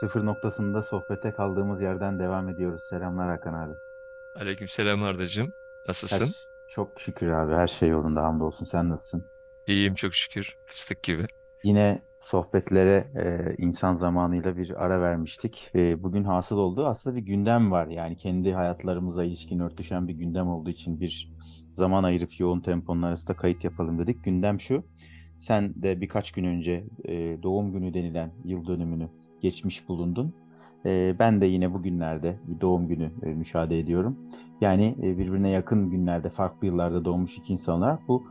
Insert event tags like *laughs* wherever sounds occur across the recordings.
Sıfır noktasında sohbete kaldığımız yerden devam ediyoruz. Selamlar Hakan abi. Aleykümselam Ardacığım. Nasılsın? Her, çok şükür abi her şey yolunda hamdolsun. Sen nasılsın? İyiyim çok şükür. Fıstık gibi. Yine sohbetlere e, insan zamanıyla bir ara vermiştik. Ve bugün hasıl oldu. Aslında bir gündem var. Yani kendi hayatlarımıza ilişkin örtüşen bir gündem olduğu için bir zaman ayırıp yoğun temponun arasında kayıt yapalım dedik. Gündem şu. Sen de birkaç gün önce e, doğum günü denilen yıl dönümünü geçmiş bulundun. E, ben de yine bugünlerde bir doğum günü e, müşahede ediyorum. Yani e, birbirine yakın günlerde, farklı yıllarda doğmuş iki insanlar. Bu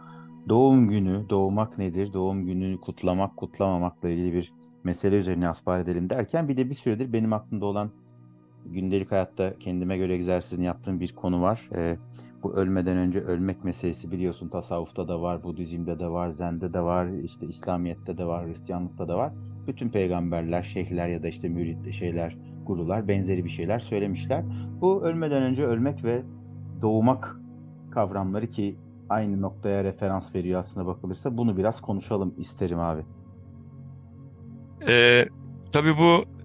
doğum günü, doğmak nedir, doğum gününü kutlamak, kutlamamakla ilgili bir mesele üzerine asbal edelim derken bir de bir süredir benim aklımda olan gündelik hayatta kendime göre egzersizini yaptığım bir konu var. E, bu ölmeden önce ölmek meselesi biliyorsun tasavvufta da var, Budizm'de de var, Zen'de de var, işte İslamiyet'te de var, Hristiyanlıkta da var. Bütün peygamberler, şeyhler ya da işte mürit şeyler, gurular benzeri bir şeyler söylemişler. Bu ölmeden önce ölmek ve doğmak kavramları ki aynı noktaya referans veriyor aslında bakılırsa bunu biraz konuşalım isterim abi. Ee, tabii bu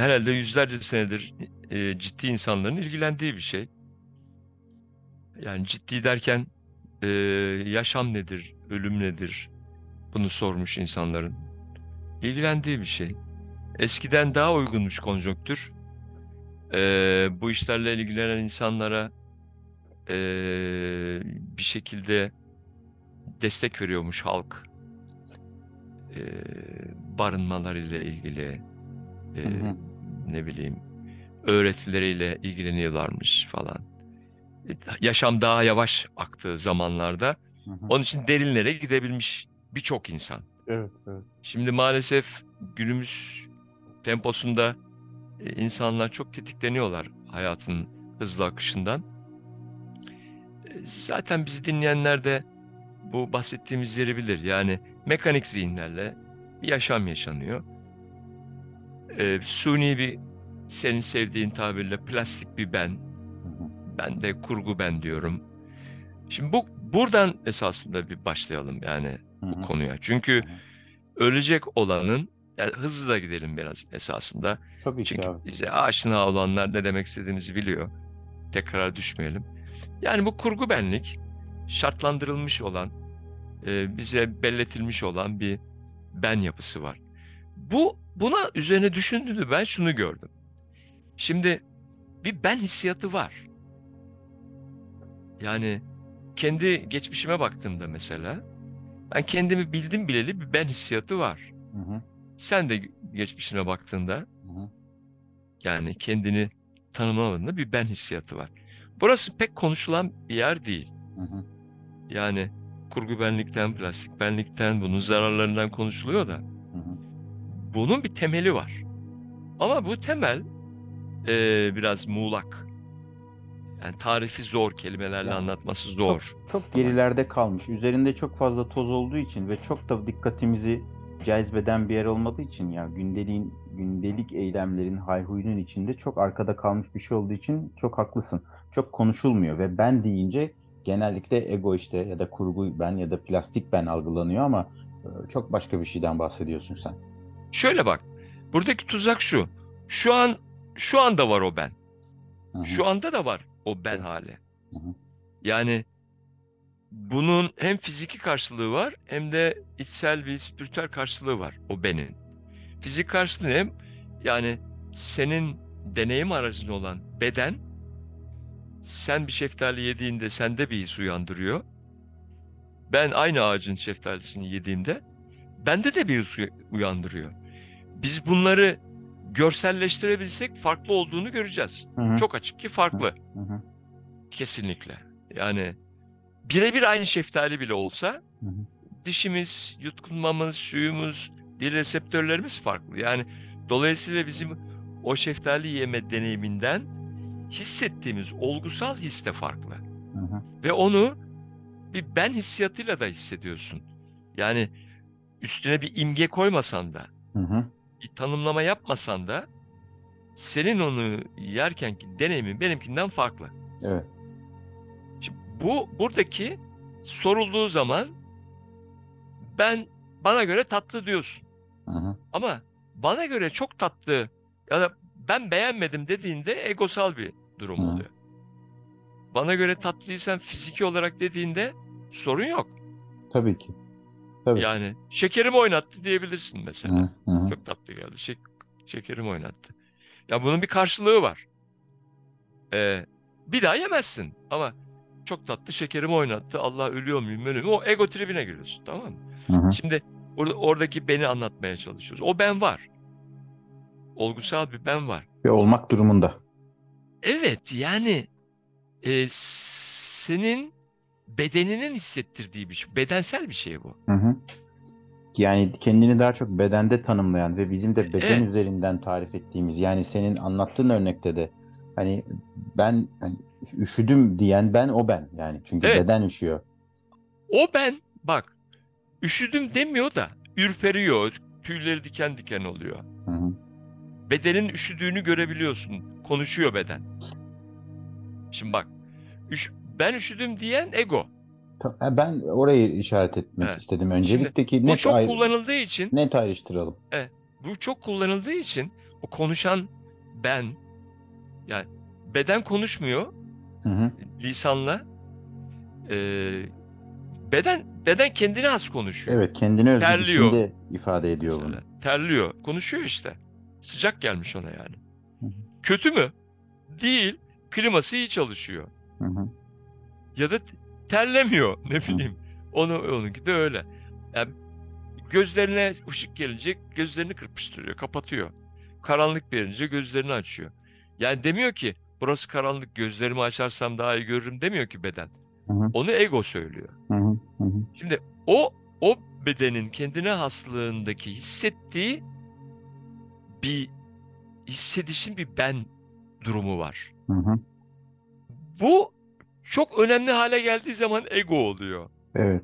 herhalde yüzlerce senedir e, ciddi insanların ilgilendiği bir şey. Yani ciddi derken e, yaşam nedir, ölüm nedir bunu sormuş insanların. İlgilendiği bir şey. Eskiden daha uygunmuş konjonktür. Ee, bu işlerle ilgilenen insanlara e, bir şekilde destek veriyormuş halk. E, barınmalarıyla ilgili, e, Hı hı. ne bileyim, öğretileriyle ilgileniyorlarmış falan. E, Yaşam daha yavaş aktığı zamanlarda Hı hı. onun için derinlere gidebilmiş birçok insan. Evet, evet. Şimdi maalesef günümüz temposunda e, insanlar çok tetikleniyorlar hayatın hızlı akışından. E, Zaten bizi dinleyenler de bu bahsettiğimiz yeri bilir. Yani mekanik zihinlerle bir yaşam yaşanıyor. E, suni bir senin sevdiğin tabirle plastik bir ben. Ben de kurgu ben diyorum. Şimdi bu buradan esasında bir başlayalım yani bu konuya. Çünkü ölecek olanın yani hızlı da gidelim biraz esasında. Tabii ki Çünkü abi. bize aşina olanlar ne demek istediğimizi biliyor. Tekrar düşmeyelim. Yani bu kurgu benlik şartlandırılmış olan, e, bize belletilmiş olan bir ben yapısı var. Bu buna üzerine düşündüğümde ben şunu gördüm. Şimdi bir ben hissiyatı var. Yani kendi geçmişime baktığımda mesela ben kendimi bildim bileli bir ben hissiyatı var. Hı hı. Sen de geçmişine baktığında Hı hı. yani kendini tanımlamadığında bir ben hissiyatı var. Burası pek konuşulan bir yer değil. Hı hı. Yani kurgu benlikten, plastik benlikten, bunun zararlarından konuşuluyor da. Bunun bir temeli var. Ama bu temel eee, biraz muğlak. Yani tarifi zor, kelimelerle Yani anlatması çok zor. çok Kolay. gerilerde kalmış. Üzerinde çok fazla toz olduğu için ve çok da dikkatimizi cezbeden bir yer olmadığı için ya gündeliğin gündelik eylemlerin hayhuyunun içinde çok arkada kalmış bir şey olduğu için çok haklısın. Çok konuşulmuyor ve ben deyince genellikle ego işte ya da kurgu ben ya da plastik ben algılanıyor ama e, çok başka bir şeyden bahsediyorsun sen. Şöyle bak. Buradaki tuzak şu. Şu an şu anda var o ben. Şu anda da var o ben hali. Yani bunun hem fiziki karşılığı var hem de içsel bir spiritüel karşılığı var o benin. Fizik karşılığı ne? Yani senin deneyim aracın olan beden sen bir şeftali yediğinde sende bir his uyandırıyor. Ben aynı ağacın şeftalisini yediğimde bende de bir his uy- uyandırıyor. Biz bunları görselleştirebilsek farklı olduğunu göreceğiz. Hı hı. Çok açık ki farklı. Hı hı. Kesinlikle. Yani birebir aynı şeftali bile olsa Hı hı. dişimiz, yutkunmamız, şuyumuz, dil reseptörlerimiz farklı. Yani dolayısıyla bizim o şeftali yeme deneyiminden hissettiğimiz olgusal his de farklı. Hı hı. Ve onu bir ben hissiyatıyla da hissediyorsun. Yani üstüne bir imge koymasan da, Hı hı. Bir tanımlama yapmasan da senin onu yerkenki deneyimin benimkinden farklı. Evet. Şimdi bu buradaki sorulduğu zaman ben bana göre tatlı diyorsun. Hı hı. Ama bana göre çok tatlı ya da ben beğenmedim dediğinde egosal bir durum Hı. oluyor. Bana göre tatlıysan fiziki olarak dediğinde sorun yok. Tabii ki. Tabii. Yani şekerimi oynattı diyebilirsin mesela. Hı hı. Çok tatlı geldi. Şek şekerimi oynattı. Ya bunun bir karşılığı var. Ee, bir daha yemezsin ama çok tatlı şekerimi oynattı. Allah ölüyor muyum ölüyor muyum? O ego tribine giriyorsun tamam mı? Hı hı. Şimdi orada, oradaki beni anlatmaya çalışıyoruz. O ben var. Olgusal bir ben var. Ve olmak durumunda. Evet yani e, senin bedeninin hissettirdiği bir şey. Bedensel bir şey bu. Hı hı. Yani kendini daha çok bedende tanımlayan ve bizim de beden Evet. üzerinden tarif ettiğimiz yani senin anlattığın örnekte de hani ben hani üşüdüm diyen ben o ben yani çünkü Evet. beden üşüyor. O ben bak üşüdüm demiyor da ürperiyor. Tüyleri diken diken oluyor. Hı hı. Bedenin üşüdüğünü görebiliyorsun. Konuşuyor beden. Şimdi bak üş, ben üşüdüm diyen ego. Ha, Ben orayı işaret etmek Evet. istedim. Öncelikteki Bu net çok ayrı- kullanıldığı için net ayrıştıralım. bu çok kullanıldığı için o konuşan ben yani beden konuşmuyor Hı hı. lisanla Ee, beden beden kendine has konuşuyor. Evet, kendine özgü Terliyor. biçimde ifade ediyor bunu. Mesela. Terliyor. Konuşuyor işte. Sıcak gelmiş ona yani. Hı hı. Kötü mü? Değil. Kliması iyi çalışıyor. Hı hı. Ya da terlemiyor. *laughs* Ne bileyim. Onu onunki de öyle. Yani gözlerine ışık gelince gözlerini kırpıştırıyor, kapatıyor. Karanlık verince gözlerini açıyor. Yani demiyor ki burası karanlık gözlerimi açarsam daha iyi görürüm demiyor ki beden. Hı hı. Onu ego söylüyor. Hı hı. Şimdi o o bedenin kendine haslığındaki hissettiği bir hissedişin bir ben durumu var. Hı hı. Bu çok önemli hale geldiği zaman ego oluyor. Evet.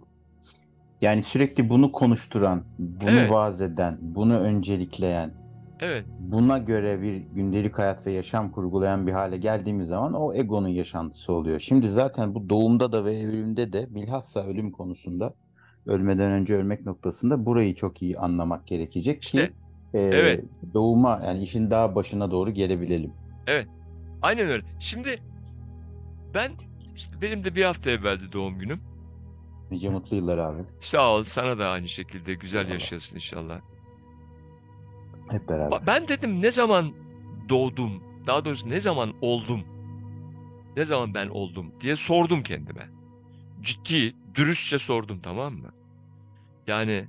Yani sürekli bunu konuşturan, bunu Evet. vaaz eden, bunu öncelikleyen, Evet, buna göre bir gündelik hayat ve yaşam kurgulayan bir hale geldiğimiz zaman o egonun yaşantısı oluyor. Şimdi zaten bu doğumda da ve ölümde de bilhassa ölüm konusunda ölmeden önce ölmek noktasında burayı çok iyi anlamak gerekecek İşte, ki e, evet. doğuma yani işin daha başına doğru gelebilelim. aynen öyle. Şimdi ben işte benim de bir hafta evveldi doğum günüm. Nice mutlu yıllar abi. Sağ ol, sana da aynı şekilde güzel Eyvallah. yaşasın inşallah. Hep beraber. Ben dedim ne zaman doğdum, daha doğrusu ne zaman oldum, ne zaman ben oldum diye sordum kendime. Ciddi, dürüstçe sordum tamam mı? Yani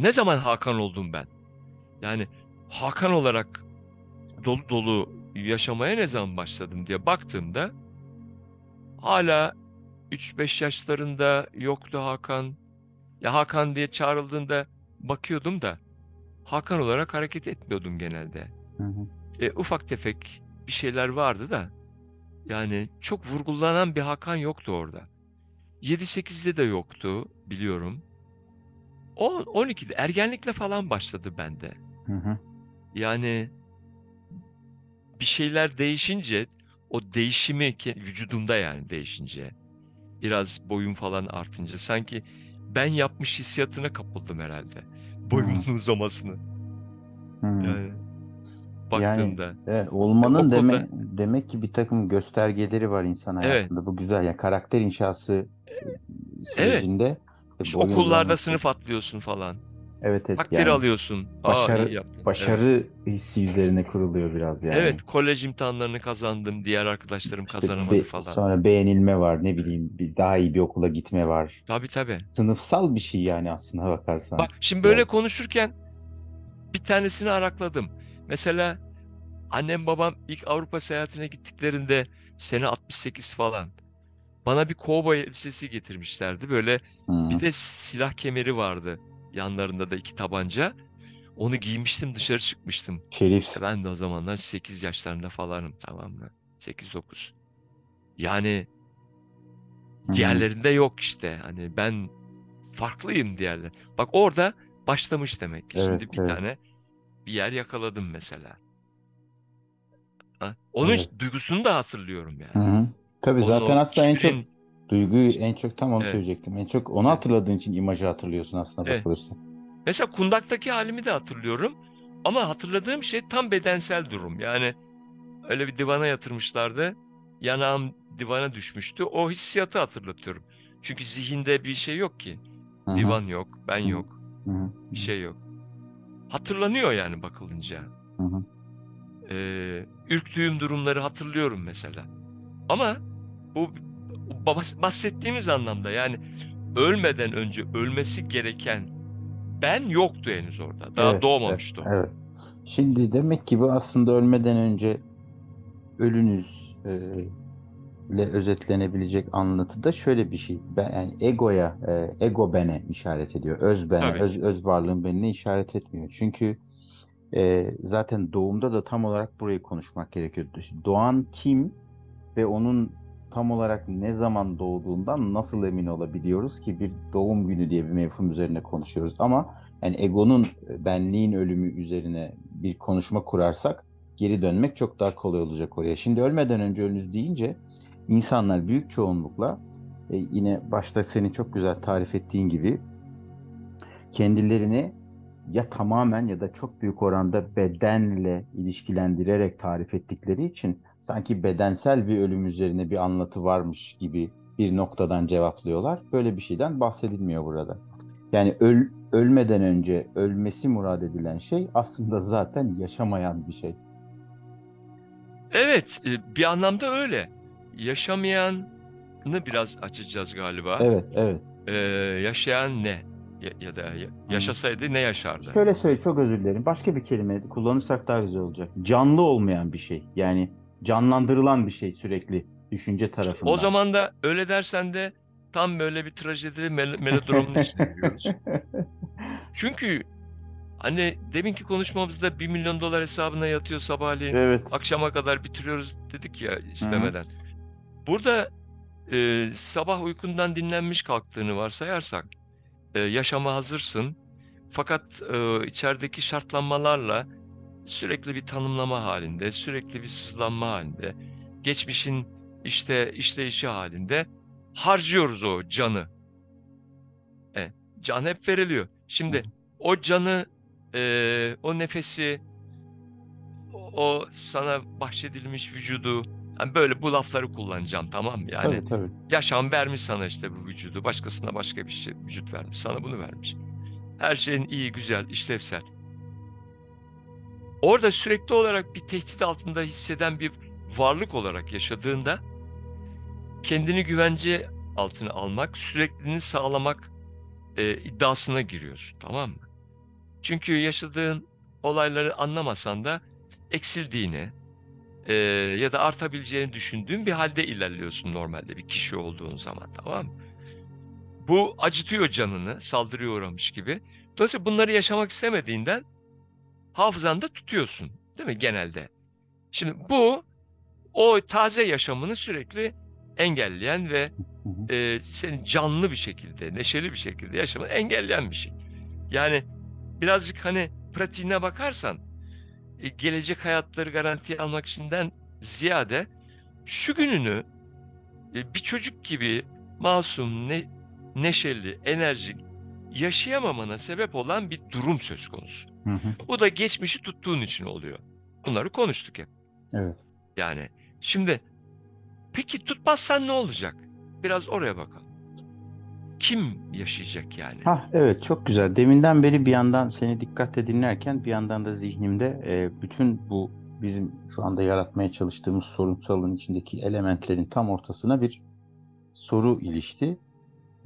ne zaman Hakan oldum ben? Yani Hakan olarak dolu dolu yaşamaya ne zaman başladım diye baktığımda hala 3-5 yaşlarında yoktu Hakan. Ya Hakan diye çağrıldığında bakıyordum da Hakan olarak hareket etmiyordum genelde. Hı hı. E, ufak tefek bir şeyler vardı da yani çok vurgulanan bir Hakan yoktu orada. 7-8'de de yoktu biliyorum. 10 12'de ergenlikle falan başladı bende. Hı hı. Yani bir şeyler değişince o değişimi ke- vücudumda yani değişince biraz boyum falan artınca sanki ben yapmış hissiyatına kapıldım herhalde. Boyumun uzamasını Hı hı. yani baktığımda. Evet, olmanın Okulda- deme, demek ki bir takım göstergeleri var insan Evet. hayatında. Bu güzel. Yani karakter inşası sürecinde işte İşte okullarda sınıf atlıyorsun falan. Evet evet Takdir yani alıyorsun. Aa başarı- iyi yaptın. Evet. başarı hissi üzerine kuruluyor biraz yani. Evet, kolej imtihanlarını kazandım. Diğer arkadaşlarım İşte kazanamadı be- falan. Sonra beğenilme var, ne bileyim, bir daha iyi bir okula gitme var. Tabii tabii. Sınıfsal bir şey yani aslına bakarsan. Bak şimdi böyle Yani. konuşurken bir tanesini arakladım. Mesela annem babam ilk Avrupa seyahatine gittiklerinde sene 68 falan. Bana bir kovboy elbisesi getirmişlerdi. Böyle Hı. bir de silah kemeri vardı. Yanlarında da iki tabanca. Onu giymiştim dışarı çıkmıştım. Şerif. İşte ben de o zamanlar 8 yaşlarında falanım tamam mı? 8-9. Yani Hı hı. diğerlerinde yok işte. Hani ben farklıyım diğerler. Bak orada başlamış demek ki. Evet, Şimdi bir evet. tane bir yer yakaladım mesela. Ha? Onun Evet. duygusunu da hatırlıyorum yani. hı. Tabii Onun zaten aslında en çok duyguyu en çok tam onu Evet. söyleyecektim. En çok onu hatırladığın için imajı hatırlıyorsun aslında Evet. bakılırsa. Mesela kundaktaki halimi de hatırlıyorum. Ama hatırladığım şey tam bedensel durum. Yani öyle bir divana yatırmışlardı. Yanağım divana düşmüştü. O hissiyatı hatırlatıyorum. Çünkü zihinde bir şey yok ki. Hı hı, Divan yok, ben yok, hı hı, bir şey yok. Hatırlanıyor yani bakılınca. hı hı. Ee, ürktüğüm durumları hatırlıyorum mesela. Ama bu bahsettiğimiz anlamda yani ölmeden önce ölmesi gereken ben yoktu henüz orada. Daha Evet, doğmamıştı o. Evet. Şimdi demek ki bu aslında ölmeden önce ölünüz e, ile özetlenebilecek anlatıda şöyle bir şey. Ben, yani egoya, e, ego bene işaret ediyor. Öz bene, Tabii öz, öz varlığın benine işaret etmiyor. Çünkü e, zaten doğumda da tam olarak burayı konuşmak gerekiyor. Doğan kim ve onun tam olarak ne zaman doğduğundan nasıl emin olabiliyoruz ki bir doğum günü diye bir mevhum üzerine konuşuyoruz. Ama yani egonun, benliğin ölümü üzerine bir konuşma kurarsak geri dönmek çok daha kolay olacak oraya. Şimdi ölmeden önce ölünüz deyince insanlar büyük çoğunlukla e, yine başta senin çok güzel tarif ettiğin gibi kendilerini ya tamamen ya da çok büyük oranda bedenle ilişkilendirerek tarif ettikleri için sanki bedensel bir ölüm üzerine bir anlatı varmış gibi bir noktadan cevaplıyorlar. Böyle bir şeyden bahsedilmiyor burada. Yani öl, ölmeden önce ölmesi murad edilen şey aslında zaten yaşamayan bir şey. Evet, e, bir anlamda öyle. Yaşamayanı biraz açacağız galiba. Evet, evet. Ee, yaşayan ne? Ya, ya da ya- yaşasaydı ne yaşardı? Şöyle söyle, çok özür dilerim. Başka bir kelime kullanırsak daha güzel olacak. Canlı olmayan bir şey. Yani canlandırılan bir şey sürekli düşünce tarafından. O zaman da öyle dersen de tam böyle bir trajedi mel- melodromun içine giriyoruz. *laughs* Çünkü hani deminki konuşmamızda 1 milyon dolar hesabına yatıyor sabahleyin. Evet. Akşama kadar bitiriyoruz dedik ya istemeden. Burada e, sabah uykundan dinlenmiş kalktığını varsayarsak e, yaşama hazırsın. Fakat e, içerideki şartlanmalarla sürekli bir tanımlama halinde, sürekli bir sızlanma halinde, geçmişin işte işleyişi halinde harcıyoruz o canı. E, can hep veriliyor. Şimdi o canı, e, o nefesi, o, sana bahşedilmiş vücudu, yani böyle bu lafları kullanacağım tamam mı? Yani Tabii tabii. yaşam vermiş sana işte bu vücudu, başkasına başka bir şey vücut vermiş, sana bunu vermiş. Her şeyin iyi, güzel, işlevsel. Orada sürekli olarak bir tehdit altında hisseden bir varlık olarak yaşadığında kendini güvence altına almak, sürekliliğini sağlamak e, iddiasına giriyorsun, tamam mı? Çünkü yaşadığın olayları anlamasan da eksildiğini e, ya da artabileceğini düşündüğün bir halde ilerliyorsun normalde bir kişi olduğun zaman, tamam mı? Bu acıtıyor canını, saldırıya uğramış gibi. Dolayısıyla bunları yaşamak istemediğinden hafızanda tutuyorsun, değil mi genelde? Şimdi bu o taze yaşamını sürekli engelleyen ve e, senin canlı bir şekilde, neşeli bir şekilde yaşamanı engelleyen bir şey. Yani birazcık hani pratiğine bakarsan e, gelecek hayatları garantiye almak içinden ziyade şu gününü e, bir çocuk gibi masum, ne, neşeli, enerjik yaşayamamana sebep olan bir durum söz konusu. Hı hı. Bu da geçmişi tuttuğun için oluyor. Bunları konuştuk hep. Evet. Yani şimdi peki tutmazsan ne olacak? Biraz oraya bakalım. Kim yaşayacak yani? Hah evet çok güzel. Deminden beri bir yandan seni dikkatle dinlerken bir yandan da zihnimde e, bütün bu bizim şu anda yaratmaya çalıştığımız sorunsalın içindeki elementlerin tam ortasına bir soru ilişti.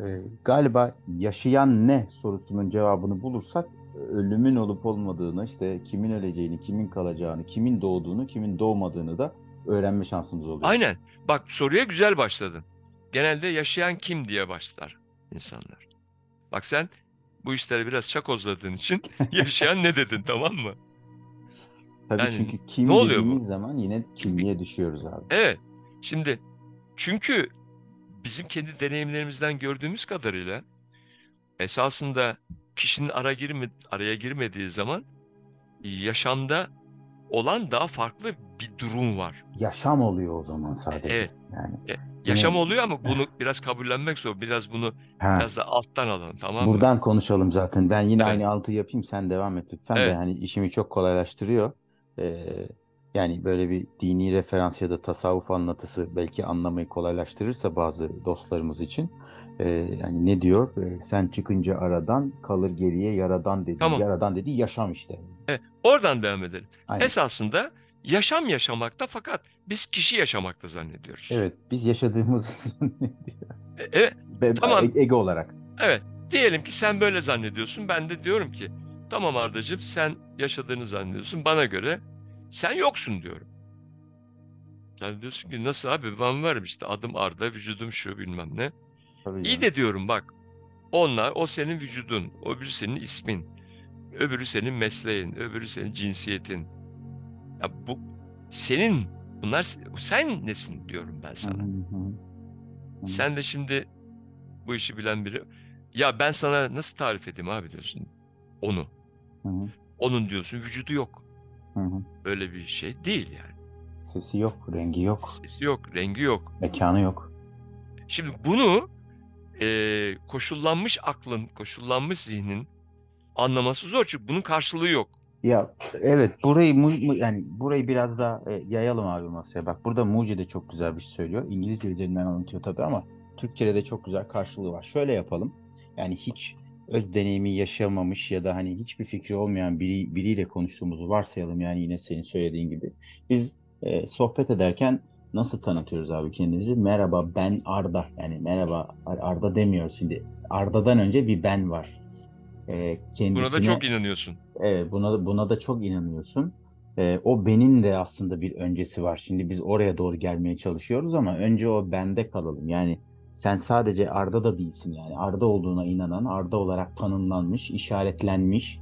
E, galiba yaşayan ne sorusunun cevabını bulursak ölümün olup olmadığını, işte kimin öleceğini, kimin kalacağını, kimin doğduğunu, kimin doğmadığını da öğrenme şansımız oluyor. Aynen. Bak soruya güzel başladın. Genelde yaşayan kim diye başlar insanlar. Bak sen bu işleri biraz çakozladığın için *laughs* yaşayan ne dedin tamam mı? Tabii yani çünkü kim ne oluyor bu? dediğimiz zaman yine kimliğe düşüyoruz abi. Evet. Şimdi çünkü bizim kendi deneyimlerimizden gördüğümüz kadarıyla esasında kişinin ara girme, araya girmediği zaman yaşamda olan daha farklı bir durum var. Yaşam oluyor o zaman sadece. Evet. Yani E, Yaşam oluyor ama bunu biraz kabullenmek zor. Biraz bunu Ha, biraz da alttan alalım tamam mı? buradan konuşalım zaten. Ben yine Evet. aynı altı yapayım sen devam et lütfen de Evet. hani işimi çok kolaylaştırıyor. Ee, yani böyle bir dini referans ya da tasavvuf anlatısı belki anlamayı kolaylaştırırsa bazı dostlarımız için. Ee, yani ne diyor? Ee, sen çıkınca aradan kalır geriye yaradan dedi. Tamam. Yaradan dedi yaşam işte. Evet, oradan devam edelim. Aynen. Esasında yaşam yaşamakta fakat biz kişi yaşamakta zannediyoruz. Evet biz yaşadığımızı *laughs* zannediyoruz. E, Evet, Be- Tamam. e- Ego olarak. evet. Diyelim ki sen böyle zannediyorsun. Ben de diyorum ki tamam Ardacığım sen yaşadığını zannediyorsun. Bana göre sen yoksun diyorum. Sen diyorsun ki nasıl abi ben varım işte adım Arda vücudum şu bilmem ne. Tabii İyi canım. de diyorum bak onlar o senin vücudun, öbürü senin ismin, öbürü senin mesleğin, öbürü senin cinsiyetin. Ya bu senin bunlar sen nesin diyorum ben sana. Sen de şimdi bu işi bilen biri. Ya ben sana nasıl tarif edeyim abi diyorsun onu. Onun diyorsun vücudu yok. Hı hı. Öyle bir şey değil yani. Sesi yok, rengi yok, Sesi yok, rengi yok. mekanı yok. Şimdi bunu eee, koşullanmış aklın, koşullanmış zihnin anlaması zor çünkü bunun karşılığı yok. Ya evet burayı yani burayı biraz daha e, yayalım abi masaya. Bak burada Muci de çok güzel bir şey söylüyor. İngilizce üzerinden anlatıyor tabii ama Türkçe'de de çok güzel karşılığı var. Şöyle yapalım. Yani hiç öz deneyimi yaşamamış ya da hani hiçbir fikri olmayan biri, biriyle konuştuğumuzu varsayalım yani yine senin söylediğin gibi. Biz e, sohbet ederken nasıl tanıtıyoruz abi kendimizi? Merhaba ben Arda. Yani merhaba Ar- Arda demiyoruz şimdi. Arda'dan önce bir ben var. E, Buna da kendisine çok inanıyorsun. Evet, buna buna da çok inanıyorsun. Ee, o benin de aslında bir öncesi var. Şimdi biz oraya doğru gelmeye çalışıyoruz ama önce o bende kalalım. Yani sen sadece Arda da değilsin yani. Arda olduğuna inanan, Arda olarak tanımlanmış, işaretlenmiş,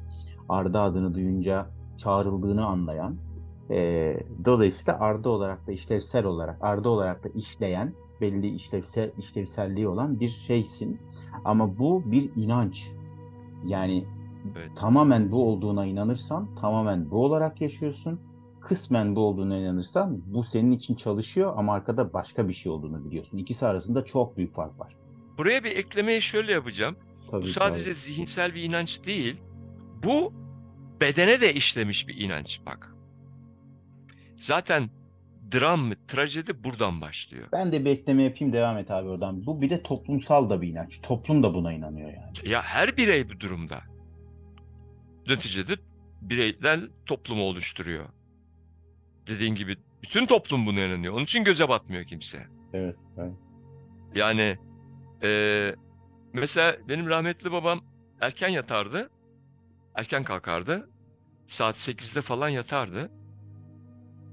Arda adını duyunca çağrıldığını anlayan. Ee, dolayısıyla Arda olarak da işlevsel olarak, Arda olarak da işleyen, belli işlevsel işlevselliği olan bir şeysin. Ama bu bir inanç. Yani Evet. tamamen bu olduğuna inanırsan tamamen bu olarak yaşıyorsun. Kısmen bu olduğuna inanırsan bu senin için çalışıyor ama arkada başka bir şey olduğunu biliyorsun. İkisi arasında çok büyük fark var. Buraya bir eklemeyi şöyle yapacağım. Tabii Bu sadece abi. zihinsel bir inanç değil. Bu bedene de işlemiş bir inanç bak. Zaten dram, trajedi buradan başlıyor. Ben de bir ekleme yapayım devam et abi oradan. Bu bir de toplumsal da bir inanç. Toplum da buna inanıyor yani. Ya her birey bu durumda. Neticede bireyler toplumu oluşturuyor. Dediğin gibi bütün toplum buna inanıyor. Onun için göze batmıyor kimse. Evet. Yani eee, mesela benim rahmetli babam erken yatardı. Erken kalkardı. Saat 8'de falan yatardı.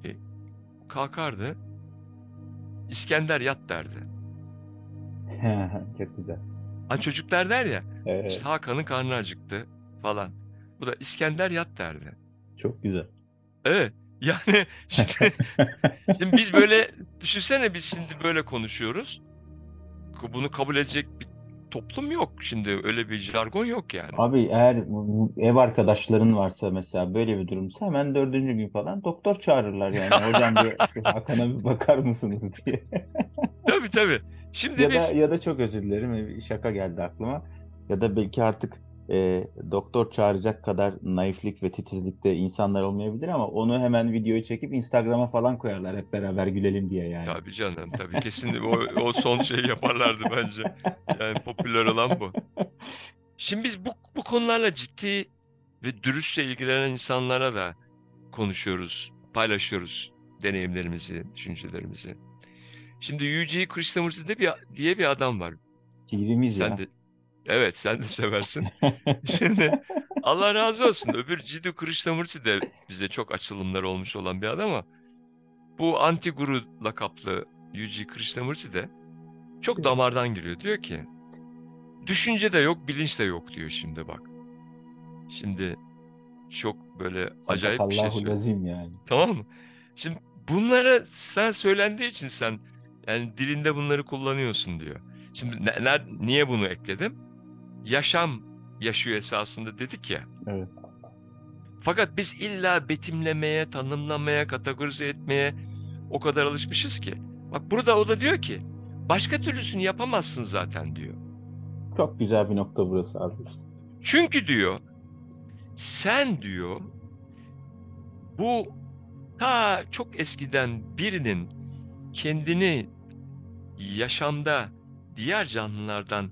E, kalkardı. İskender yat derdi. *laughs* Çok güzel. Hani çocuklar der ya Evet, işte Hakan'ın karnı acıktı falan. Bu da İskender yat derdi. çok güzel. Evet. *laughs* Yani şimdi, *laughs* şimdi biz böyle düşünsene biz şimdi böyle konuşuyoruz. Bunu kabul edecek bir toplum yok. Şimdi öyle bir jargon yok yani. Abi eğer ev arkadaşların varsa mesela böyle bir durumsa hemen dördüncü gün falan doktor çağırırlar yani. *laughs* Hocam bir Hakan'a bir bakar mısınız diye. Tabii tabii. Şimdi Ya da biz ya da çok özür dilerim bir şaka geldi aklıma. Ya da belki artık e, doktor çağıracak kadar naiflik ve titizlikte insanlar olmayabilir ama onu hemen videoyu çekip Instagram'a falan koyarlar hep beraber gülelim diye yani. tabii canım tabii kesin o, o son şeyi yaparlardı bence. Yani popüler olan bu. Şimdi biz bu, bu konularla ciddi ve dürüstçe ilgilenen insanlara da konuşuyoruz, paylaşıyoruz deneyimlerimizi, düşüncelerimizi. Şimdi Yuji Krishnamurti diye bir adam var. Şiirimiz Sen ya. de evet sen de seversin. *laughs* Şimdi Allah razı olsun. Öbür Jiddu Krishnamurti de bize çok açılımlar olmuş olan bir adam ama bu anti guru lakaplı Yuji Krishnamurti de çok damardan giriyor. Diyor ki düşünce de yok, bilinç de yok diyor şimdi bak. Şimdi çok böyle acayip bir şey söylüyor. yani. Tamam mı? Şimdi bunlara sen söylendiği için sen yani dilinde bunları kullanıyorsun diyor. Şimdi ne- ner- niye bunu ekledim? Yaşam yaşıyor esasında dedik ya. Evet. Fakat biz illa betimlemeye, tanımlamaya, kategorize etmeye o kadar alışmışız ki. Bak burada o da diyor ki Başka türlüsünü yapamazsın zaten diyor. Çok güzel bir nokta burası abi. Çünkü diyor sen diyor bu ta çok eskiden birinin kendini yaşamda diğer canlılardan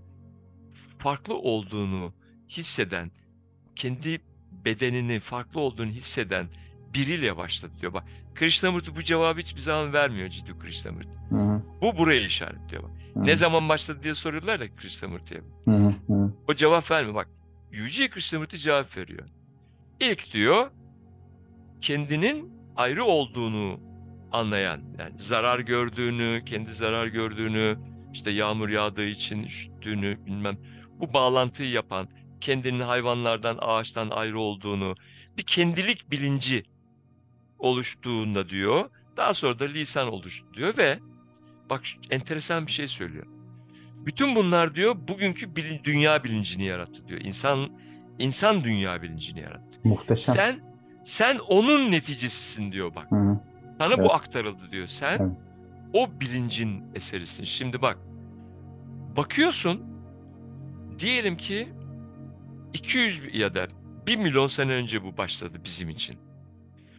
farklı olduğunu hisseden, kendi bedenini farklı olduğunu hisseden biriyle başlatıyor. Bak Krishnamurti bu cevabı hiçbir zaman vermiyor Ciddi Krishnamurti. Hı hı, Bu buraya işaretliyor bak. hı Ne zaman başladı diye soruyorlar ya Krishnamurti'ye. hı, hı hı. O cevap vermiyor. Bak Yüce Krishnamurti cevap veriyor. İlk diyor kendinin ayrı olduğunu anlayan, yani zarar gördüğünü, kendi zarar gördüğünü, işte yağmur yağdığı için üşüttüğünü bilmem bu bağlantıyı yapan, kendinin hayvanlardan, ağaçtan ayrı olduğunu, bir kendilik bilinci oluştuğunda diyor. Daha sonra da lisan oluştu diyor ve bak enteresan bir şey söylüyor. Bütün bunlar diyor bugünkü bilin- dünya bilincini yarattı diyor. İnsan insan dünya bilincini yarattı. Muhteşem. Sen sen onun neticesisin diyor bak. Hı hı, Sana Evet. bu aktarıldı diyor. Sen Evet. o bilincin eserisin. Şimdi bak. Bakıyorsun diyelim ki 200 bi- ya da 1 milyon sene önce bu başladı bizim için.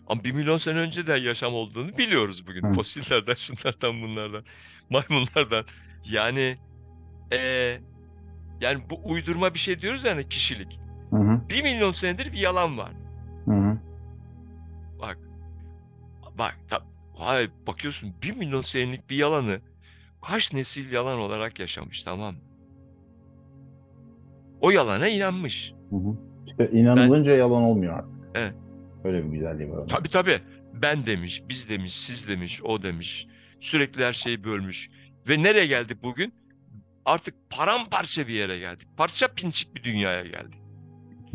Ama 1 milyon sene önce de yaşam olduğunu biliyoruz bugün. Hı. Fosillerden, şunlardan, bunlardan, maymunlardan. Yani eee, yani bu uydurma bir şey diyoruz yani kişilik. hı hı, 1 milyon senedir bir yalan var. hı hı. Bak. Bak. Ta, vay, bakıyorsun 1 milyon senelik bir yalanı kaç nesil yalan olarak yaşamış tamam mı? O yalana inanmış. Hı hı. İşte inanılınca yalan olmuyor artık. Evet. Öyle bir güzelliği var. Tabii tabii. Ben demiş, biz demiş, siz demiş, o demiş. Sürekli her şeyi bölmüş. Ve nereye geldik bugün? Artık paramparça bir yere geldik. Parça pinçik bir dünyaya geldik.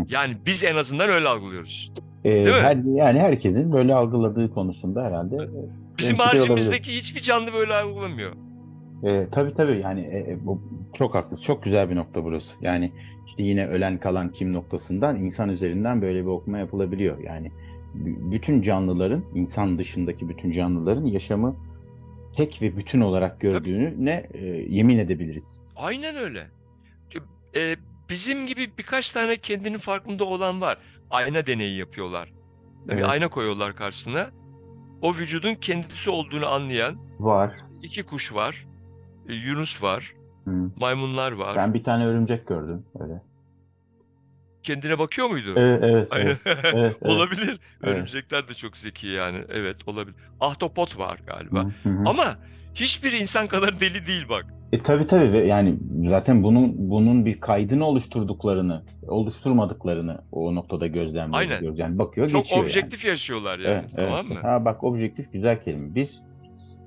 Yani biz en azından öyle algılıyoruz. Ee, Değil mi? her, yani herkesin böyle algıladığı konusunda herhalde. Bizim haricimizdeki hiçbir canlı böyle algılamıyor. E, tabii tabii yani e, e, bu çok haklısın. Çok güzel bir nokta burası. Yani işte yine ölen kalan kim noktasından insan üzerinden böyle bir okuma yapılabiliyor. Yani bütün canlıların, insan dışındaki bütün canlıların yaşamı tek ve bütün olarak gördüğünü ne e, yemin edebiliriz. Aynen öyle. E, bizim gibi birkaç tane kendinin farkında olan var. Ayna deneyi yapıyorlar. Evet. ayna koyuyorlar karşısına. O vücudun kendisi olduğunu anlayan Var. iki kuş var. E, Yunus var. Hı. Maymunlar var. Ben bir tane örümcek gördüm öyle. Kendine bakıyor muydu? Evet, evet, Aynen. evet, *laughs* evet, evet. olabilir. Örümcekler de çok zeki yani. Evet olabilir. Ahtapot var galiba. Hı hı. Ama hiçbir insan kadar deli değil bak. E tabii tabii yani zaten bunun bunun bir kaydını oluşturduklarını, oluşturmadıklarını o noktada gözlemliyoruz. Aynen. Yani bakıyor Çok geçiyor yani. objektif yaşıyorlar yani. Evet, evet. tamam mı? Ha bak objektif güzel kelime. Biz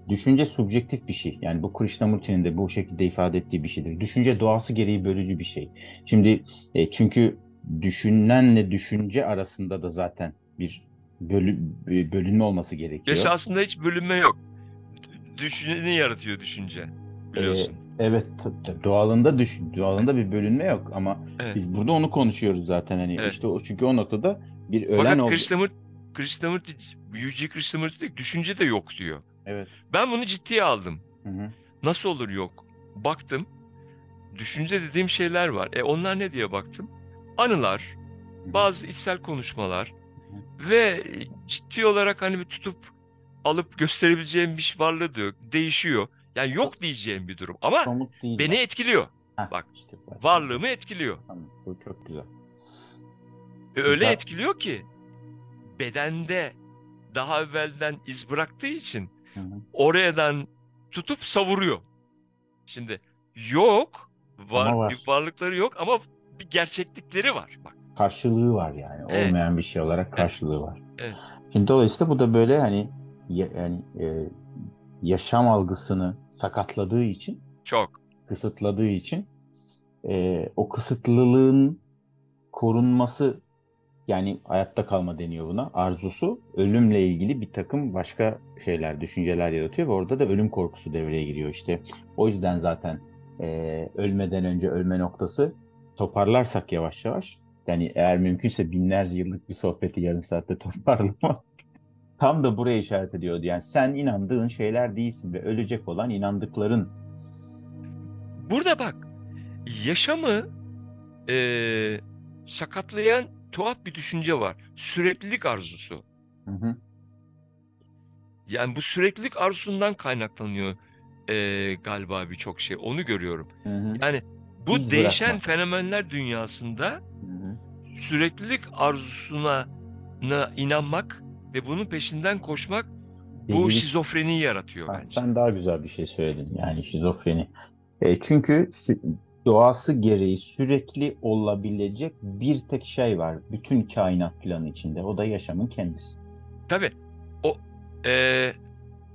düşünce subjektif bir şey. Yani bu Krishnamurti'nin de bu şekilde ifade ettiği bir şeydir. Düşünce doğası gereği bölücü bir şey. Şimdi e, çünkü düşünenle düşünce arasında da zaten bir bölü, bir bölünme olması gerekiyor. Esasında hiç bölünme yok. Düşüneni yaratıyor düşünce. Biliyorsun. Evet, t- t- doğalında düşün, doğalında bir bölünme yok ama Evet. biz burada onu konuşuyoruz zaten hani Evet. işte o çünkü o noktada bir ölen Fakat oldu. Krishnamurti, Krishnamurti, Yuji Krishnamurti düşünce de yok diyor. Evet. Ben bunu ciddiye aldım. Hı hı. Nasıl olur yok? Baktım. Düşünce dediğim şeyler var. E onlar ne diye baktım? Anılar, Hı hı. bazı içsel konuşmalar ve ciddi olarak hani bir tutup alıp gösterebileceğim bir şey varlığı da yok. Değişiyor. Yani yok diyeceğim bir durum ama beni etkiliyor. Heh, bak, işte bak. Varlığımı etkiliyor. Tamam, bu çok güzel. E öyle Güzel. etkiliyor ki bedende daha evvelden iz bıraktığı için Hı hı. oradan tutup savuruyor. Şimdi yok, var, Ama var. bir varlıkları yok ama bir gerçeklikleri var. Bak. Karşılığı var yani. Evet. Olmayan bir şey olarak karşılığı var. Evet. Şimdi dolayısıyla bu da böyle hani ya- yani e, yaşam algısını sakatladığı için, Çok. kısıtladığı için e, o kısıtlılığın korunması yani hayatta kalma deniyor buna. Arzusu ölümle ilgili bir takım başka şeyler, düşünceler yaratıyor ve orada da ölüm korkusu devreye giriyor işte. O yüzden zaten e, ölmeden önce ölme noktası toparlarsak yavaş yavaş yani eğer mümkünse binlerce yıllık bir sohbeti yarım saatte *laughs* toparlama tam da buraya işaret ediyordu. Yani sen inandığın şeyler değilsin ve ölecek olan inandıkların Burada bak, yaşamı eee, sakatlayan tuhaf bir düşünce var. Süreklilik arzusu. Hı hı. Yani bu süreklilik arzusundan kaynaklanıyor eee, galiba birçok şey. Onu görüyorum. Hı hı. Yani bu İz değişen bırakmak. fenomenler dünyasında Hı hı. süreklilik arzusuna na inanmak ve bunun peşinden koşmak bu Delilik. şizofreniyi yaratıyor Ha, bence. sen daha güzel bir şey söyledin yani şizofreni. E, çünkü doğası gereği sürekli olabilecek bir tek şey var bütün kainat planı içinde. O da yaşamın kendisi. Tabii. O eee,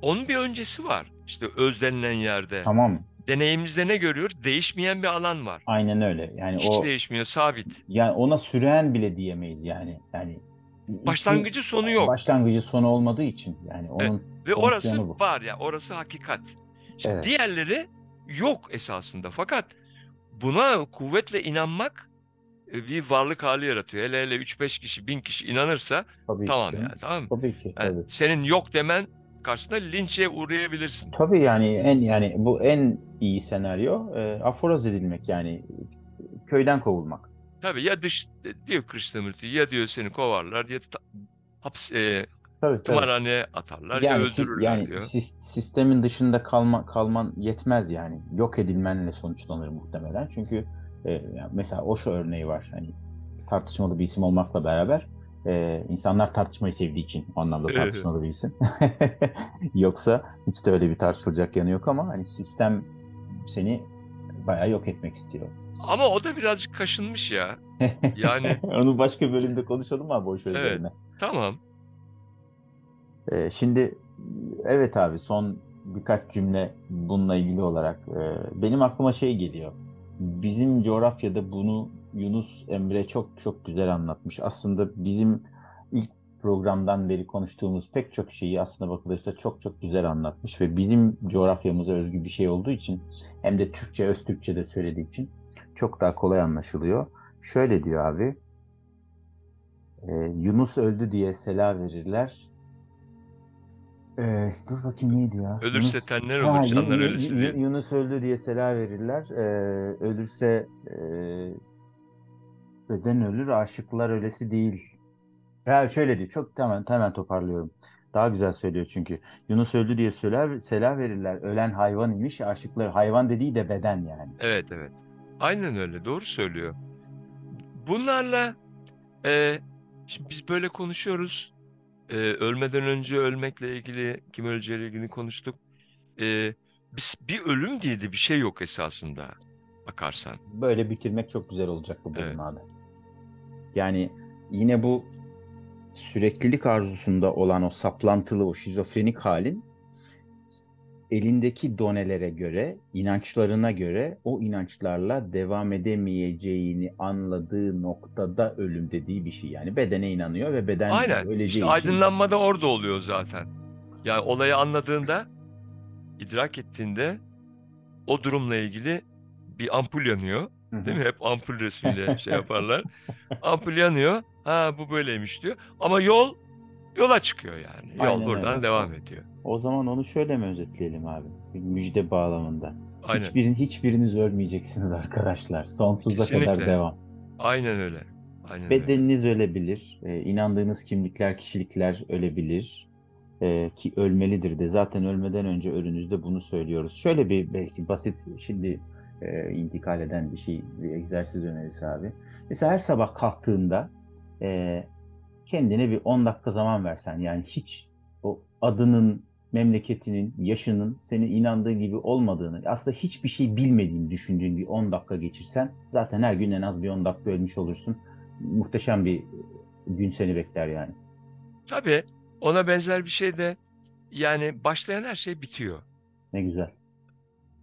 onun bir öncesi var. İşte öz denilen yerde. Tamam, Deneyimizde ne görüyoruz? Değişmeyen bir alan var. aynen öyle. Yani Hiç o değişmiyor, sabit. yani ona süren bile diyemeyiz yani. Yani Başlangıcı sonu yok. Başlangıcı sonu olmadığı için yani onun Ve orası bu. var ya, orası hakikat. Şimdi Evet. diğerleri yok esasında. Fakat buna kuvvetle inanmak e, bir varlık hali yaratıyor. Hele hele 3-5 kişi, 1000 kişi inanırsa tabii tamam ki. yani tamam mı? Tabii ki. Yani Tabii. senin yok demen karşısında linçe uğrayabilirsin. Tabii yani en yani bu en iyi senaryo e, aforoz edilmek yani köyden kovulmak. Tabii ya dış e, diyor Krishnamurti ya diyor seni kovarlar ya haps e, Tabii tımarhaneye atarlar ya Yani, si- öldürürler yani diyor. sis- sistemin dışında kalma, kalman yetmez yani. Yok edilmenle sonuçlanır muhtemelen. Çünkü e, mesela Osho örneği var. Hani tartışmalı bir isim olmakla beraber e, insanlar tartışmayı sevdiği için o anlamda *laughs* tartışmalı bir isim. *laughs* Yoksa hiç de öyle bir tartışılacak yanı yok ama hani sistem seni bayağı yok etmek istiyor. Ama o da birazcık kaşınmış ya. *laughs* Yani- onu başka bölümde konuşalım abi Osho Evet. üzerine. Tamam. Ee, şimdi evet abi son birkaç cümle bununla ilgili olarak e, benim aklıma şey geliyor. Bizim coğrafyada bunu Yunus Emre çok çok güzel anlatmış. Aslında bizim ilk programdan beri konuştuğumuz pek çok şeyi aslında bakılırsa çok çok güzel anlatmış ve bizim coğrafyamıza özgü bir şey olduğu için hem de Türkçe, öz Türkçe de söylediği için çok daha kolay anlaşılıyor. Şöyle diyor abi. e, Yunus öldü diye sela verirler. Ee, dur bakayım neydi ya? Ölürse Yunus- tenler Ha, olur, Yu- canlar Yu- diye. Yunus öldü diye sela verirler. Ee, ölürse e, beden ölür, aşıklar ölesi değil. Ya şöyle diyor. Çok tamam hemen toparlıyorum. Daha güzel söylüyor çünkü. Yunus öldü diye söyler, sela verirler. Ölen hayvan imiş, aşıklar hayvan dediği de beden yani. Evet evet. Aynen öyle. Doğru söylüyor. Bunlarla e, şimdi biz böyle konuşuyoruz. E, ölmeden önce ölmekle ilgili, kim öleceğiyle ilgili konuştuk. E, biz, bir ölüm diye de bir şey yok esasında bakarsan. Böyle bitirmek çok güzel olacak bu bölüm Evet. abi. Yani yine bu süreklilik arzusunda olan o saplantılı, o şizofrenik halin elindeki donelere göre, inançlarına göre o inançlarla devam edemeyeceğini anladığı noktada ölüm dediği bir şey. Yani bedene inanıyor ve beden Aynen. öleceği İşte için aydınlanma da orada oluyor zaten. Yani olayı anladığında, idrak ettiğinde o durumla ilgili bir ampul yanıyor. Değil mi? Hep ampul resmiyle şey *laughs* yaparlar. Ampul yanıyor. Ha bu böyleymiş diyor. Ama yol yola çıkıyor yani. Yol Aynen buradan öyle. devam ediyor. O zaman onu şöyle mi özetleyelim abi? Bir müjde bağlamında. Aynen. Hiçbirin, hiçbiriniz ölmeyeceksiniz *laughs* arkadaşlar. Sonsuza kadar Kesinlikle. devam. Aynen öyle. Aynen öyle. Bedeniniz ölebilir, e, inandığınız kimlikler, kişilikler ölebilir E, ki ölmelidir de. Zaten ölmeden önce ölünüzde bunu söylüyoruz. Şöyle bir belki basit şimdi e, intikal eden bir şey, bir egzersiz önerisi abi. Mesela her sabah kalktığında e, kendine bir 10 dakika zaman versen yani hiç o adının, memleketinin, yaşının senin inandığın gibi olmadığını, aslında hiçbir şey bilmediğini düşündüğün bir 10 dakika geçirsen zaten her gün en az bir 10 dakika ölmüş olursun muhteşem bir gün seni bekler yani. Tabii ona benzer bir şey de yani başlayan her şey bitiyor. Ne güzel.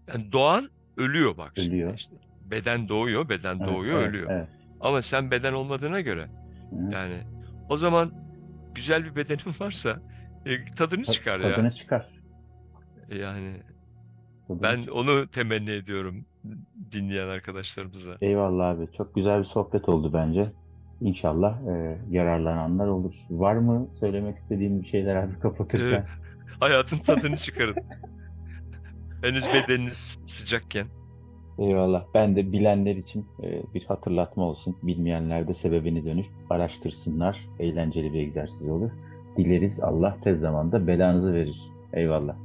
Yani doğan ölüyor bak Ölüyor. işte. Beden doğuyor, beden Evet, doğuyor, evet, ölüyor. Evet. Ama sen beden olmadığına göre Hı. yani o zaman güzel bir bedenin *laughs* varsa e, tadını Ta- çıkar ya. Tadını çıkar. Yani Tadını ben çıkar. onu temenni ediyorum dinleyen arkadaşlarımıza. Eyvallah abi. Çok güzel bir sohbet oldu bence. İnşallah e, yararlananlar olur. Var mı söylemek istediğim bir şeyler abi kapatırken? *laughs* Hayatın tadını çıkarın. *laughs* Henüz bedeniniz sıcakken. Eyvallah. Ben de bilenler için e, bir hatırlatma olsun. Bilmeyenler de sebebini dönüp araştırsınlar. Eğlenceli bir egzersiz olur. Dileriz Allah tez zamanda belanızı verir. Eyvallah.